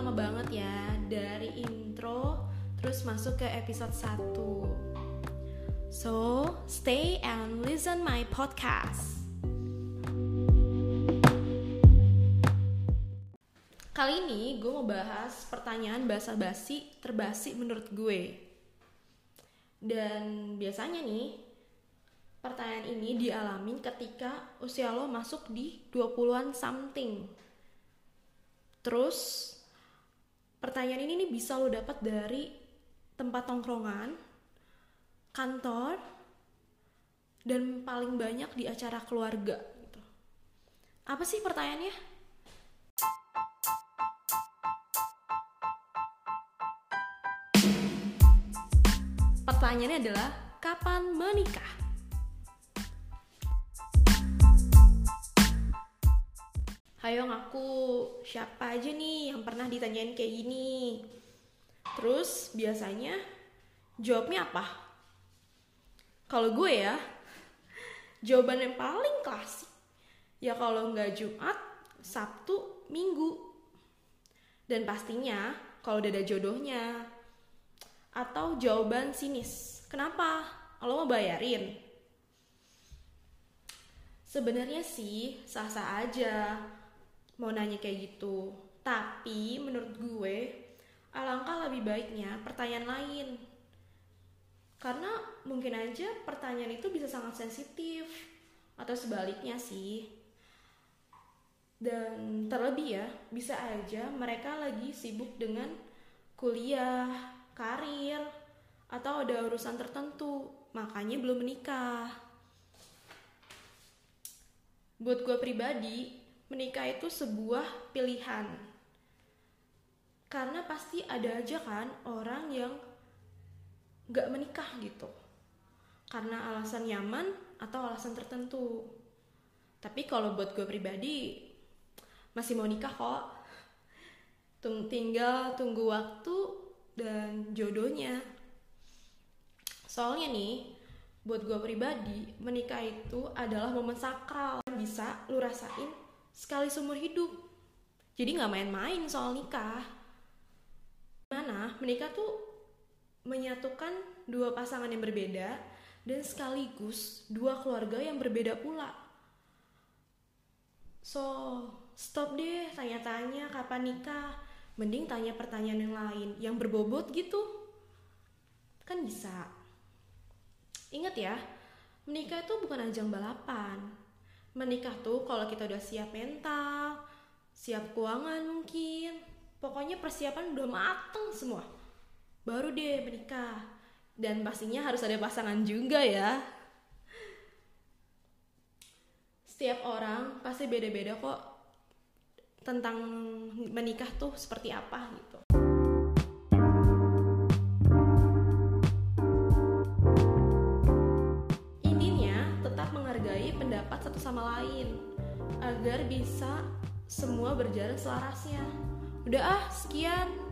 lama banget ya dari intro terus masuk ke episode 1. So, stay and listen my podcast. Kali ini gue mau bahas pertanyaan bahasa basi terbasi menurut gue. Dan biasanya nih, pertanyaan ini dialami ketika usia lo masuk di 20-an something. Terus pertanyaan ini nih bisa lo dapat dari tempat tongkrongan, kantor, dan paling banyak di acara keluarga. Gitu. Apa sih pertanyaannya? Pertanyaannya adalah kapan menikah? Hayo ngaku siapa aja nih yang pernah ditanyain kayak gini. Terus biasanya jawabnya apa? Kalau gue ya, jawaban yang paling klasik ya kalau nggak Jumat, Sabtu, Minggu. Dan pastinya kalau udah ada jodohnya. Atau jawaban sinis. Kenapa? Lo mau bayarin? Sebenarnya sih sah-sah aja mau nanya kayak gitu. Tapi menurut gue alangkah lebih baiknya pertanyaan lain. Karena mungkin aja pertanyaan itu bisa sangat sensitif atau sebaliknya sih. Dan terlebih ya, bisa aja mereka lagi sibuk dengan kuliah, karir, atau ada urusan tertentu, makanya belum menikah. Buat gue pribadi, menikah itu sebuah pilihan. Karena pasti ada aja kan orang yang gak menikah gitu. Karena alasan nyaman atau alasan tertentu. Tapi kalau buat gue pribadi, masih mau nikah kok. Tung tinggal tunggu waktu dan jodohnya. Soalnya nih, buat gue pribadi, menikah itu adalah momen sakral. Bisa lu rasain sekali seumur hidup. Jadi nggak main-main soal nikah. Mana menikah tuh menyatukan dua pasangan yang berbeda dan sekaligus dua keluarga yang berbeda pula. So, stop deh tanya-tanya kapan nikah. Mending tanya pertanyaan yang lain yang berbobot gitu. Kan bisa. Ingat ya, menikah itu bukan ajang balapan menikah tuh kalau kita udah siap mental, siap keuangan mungkin, pokoknya persiapan udah mateng semua. Baru deh menikah. Dan pastinya harus ada pasangan juga ya. Setiap orang pasti beda-beda kok tentang menikah tuh seperti apa gitu. Sama lain agar bisa semua berjalan selarasnya. Udah ah, sekian.